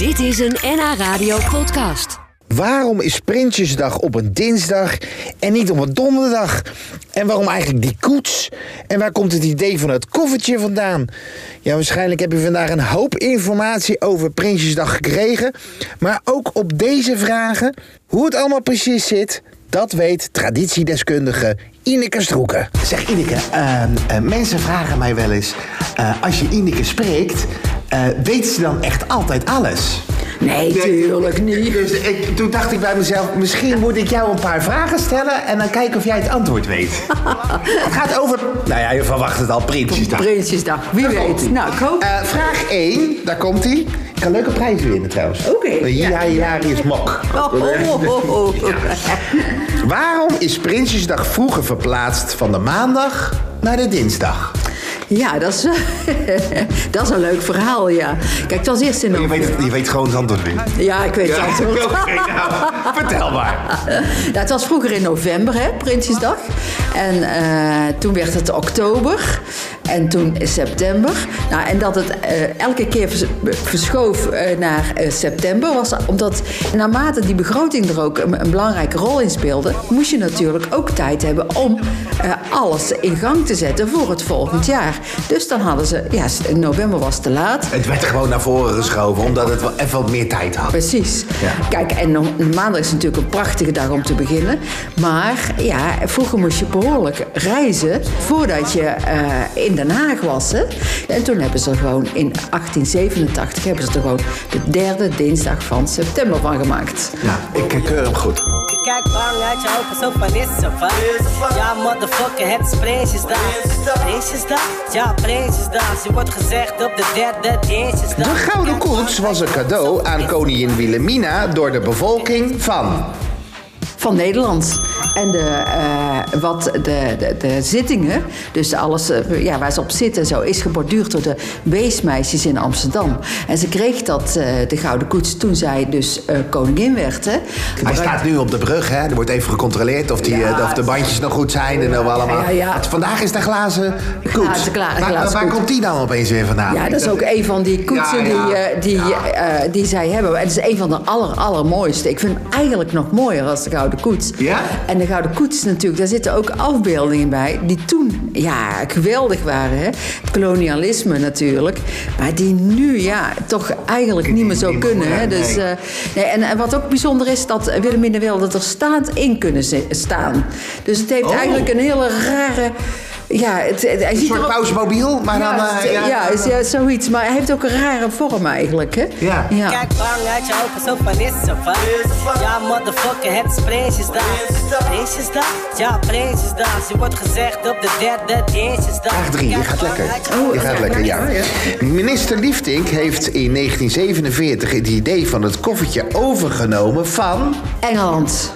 Dit is een NH Radio podcast. Waarom is Prinsjesdag op een dinsdag en niet op een donderdag? En waarom eigenlijk die koets? En waar komt het idee van het koffertje vandaan? Ja, waarschijnlijk heb je vandaag een hoop informatie over Prinsjesdag gekregen. Maar ook op deze vragen, hoe het allemaal precies zit, dat weet traditiedeskundige Ineke Stroeken. Zeg Ineke, ehm, eh, mensen vragen mij wel eens, eh, als je Ineke spreekt, eh weet ze dan echt altijd alles? Nee, tuurlijk niet. Dus ik, toen dacht ik bij mezelf, misschien moet ik jou een paar vragen stellen en dan kijken of jij het antwoord weet. het gaat over, nou ja, je verwacht het al, Prinsjesdag. Prinsjesdag, wie weet. Nou, ik hoop... Eh, vraag 1, daar komt hij. Ik kan leuke prijzen winnen trouwens. Oké, Een ja. ja, hilarisch mok. Oh, oh, oh, oh. Waarom is Prinsjesdag vroeger verplaatst van de maandag naar de dinsdag? Ja, dat is, dat is een leuk verhaal, ja. Kijk, het was eerst in Je weet, je weet gewoon het antwoord nu. Ja, ik weet het antwoord. Nou, vertel maar. Nou, het was vroeger in november, hè, Prinsjesdag. En eh, toen werd het oktober. En toen september. Nou, en dat het eh, elke keer vers- verschoof eh, naar eh, september was omdat naarmate die begroting er ook een, een belangrijke rol in speelde, moest je natuurlijk ook tijd hebben om alles in gang te zetten voor het volgend jaar. Dus dan hadden ze, ja, november was te laat. Het werd gewoon naar voren geschoven, omdat het wel even wat meer tijd had. Precies. Ja. Kijk, en maandag is natuurlijk een prachtige dag om te beginnen. Maar ja, vroeger moest je behoorlijk reizen voordat je in Den Haag was. Hè? En toen hebben ze er gewoon in 1887 hebben ze er gewoon de derde dinsdag van september van gemaakt. Ja, ik eh, keur hem goed. Kijk bang uit je ogen, zo van is het wat? Ja, motherfucker, het is Prinsjesdag. Prinsjesdag? Ja, Prinsjesdag. Je wordt gezegd op de derde Dinsjesdag. De Gouden Koets was een cadeau aan koningin Wilhelmina door de bevolking van... Van Nederland. En de, eh, wat de, de, de zittingen, dus alles eh, ja, waar ze op zitten, zo, is geborduurd door de weesmeisjes in Amsterdam. En ze kreeg dat, eh, de Gouden Koets, toen zij dus koningin werd. Hè. Hij staat nu op de brug, hè. Er wordt even gecontroleerd of, die, Ja. of de bandjes nog goed zijn en wel allemaal. Ja, vandaag is de glazen koets. Glazen waar komt die dan opeens weer vandaan? Ja, dat is ook een van die koetsen die, die, die zij hebben. En het is een van de aller, allermooiste. Ik vind hem eigenlijk nog mooier als de Gouden Koets. Ja? En de Gouden Koets natuurlijk, daar zitten ook afbeeldingen bij... die toen, ja, geweldig waren. Hè? Kolonialisme natuurlijk. Maar die nu, ja, toch eigenlijk niet meer zo niet meer kunnen. Hè? Dus, nee. eh, nee, en, en wat ook bijzonder is, dat Wilhelmina wilde er staand in kunnen staan. Dus het heeft Oh. eigenlijk een hele rare... Ja, het, het- hij Een ziet soort pauzemobiel, maar dan... ja, eh, ja, ja, is, ja, zoiets. Maar hij heeft ook een rare vorm eigenlijk, hè? Ja. Kijk bang uit je ogen, zo van is het wat? Ja, motherfucker, het is Prinsjesdag. Prinsjesdag? Ja, Prinsjesdag. Je wordt gezegd op de derde Dinsjesdag. Vraag 3, je gaat lekker. Oh, Je gaat lekker, ja. Minister Liefdink heeft in 1947 het idee van het koffertje overgenomen van... Engeland.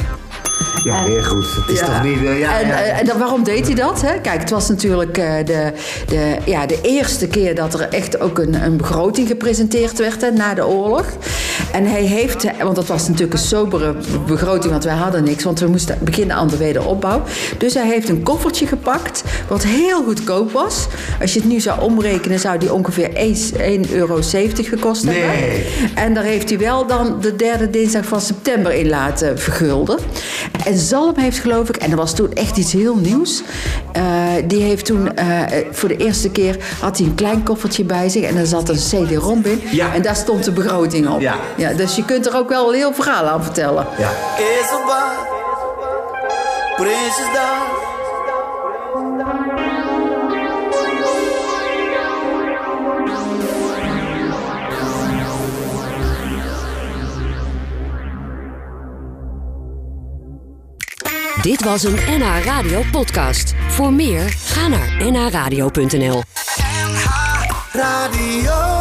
Ja, weer goed. Het is Ja. toch niet... eh, ja, en, ja. eh, en dan, waarom deed hij dat? Hè? Kijk, het was natuurlijk eh, de, de, ja, de eerste keer dat er echt ook een, een begroting gepresenteerd werd hè, na de oorlog. En hij heeft, want dat was natuurlijk een sobere begroting, want wij hadden niks, want we moesten beginnen aan de wederopbouw. Dus hij heeft een koffertje gepakt, wat heel goedkoop was. Als je het nu zou omrekenen, zou die ongeveer 1,70 euro gekost hebben. Nee. En daar heeft hij wel dan de derde dinsdag van september in laten vergulden. En Zalm heeft geloof ik, en dat was toen echt iets heel nieuws. eh, die heeft toen eh, voor de eerste keer had hij een klein koffertje bij zich en daar zat een CD-ROM in. Ja. En daar stond de begroting op. Ja. Ja, dus je kunt er ook wel een heel verhaal aan vertellen. ja. Dit was een NH Radio podcast. Voor meer, ga naar nhradio.nl. Radio.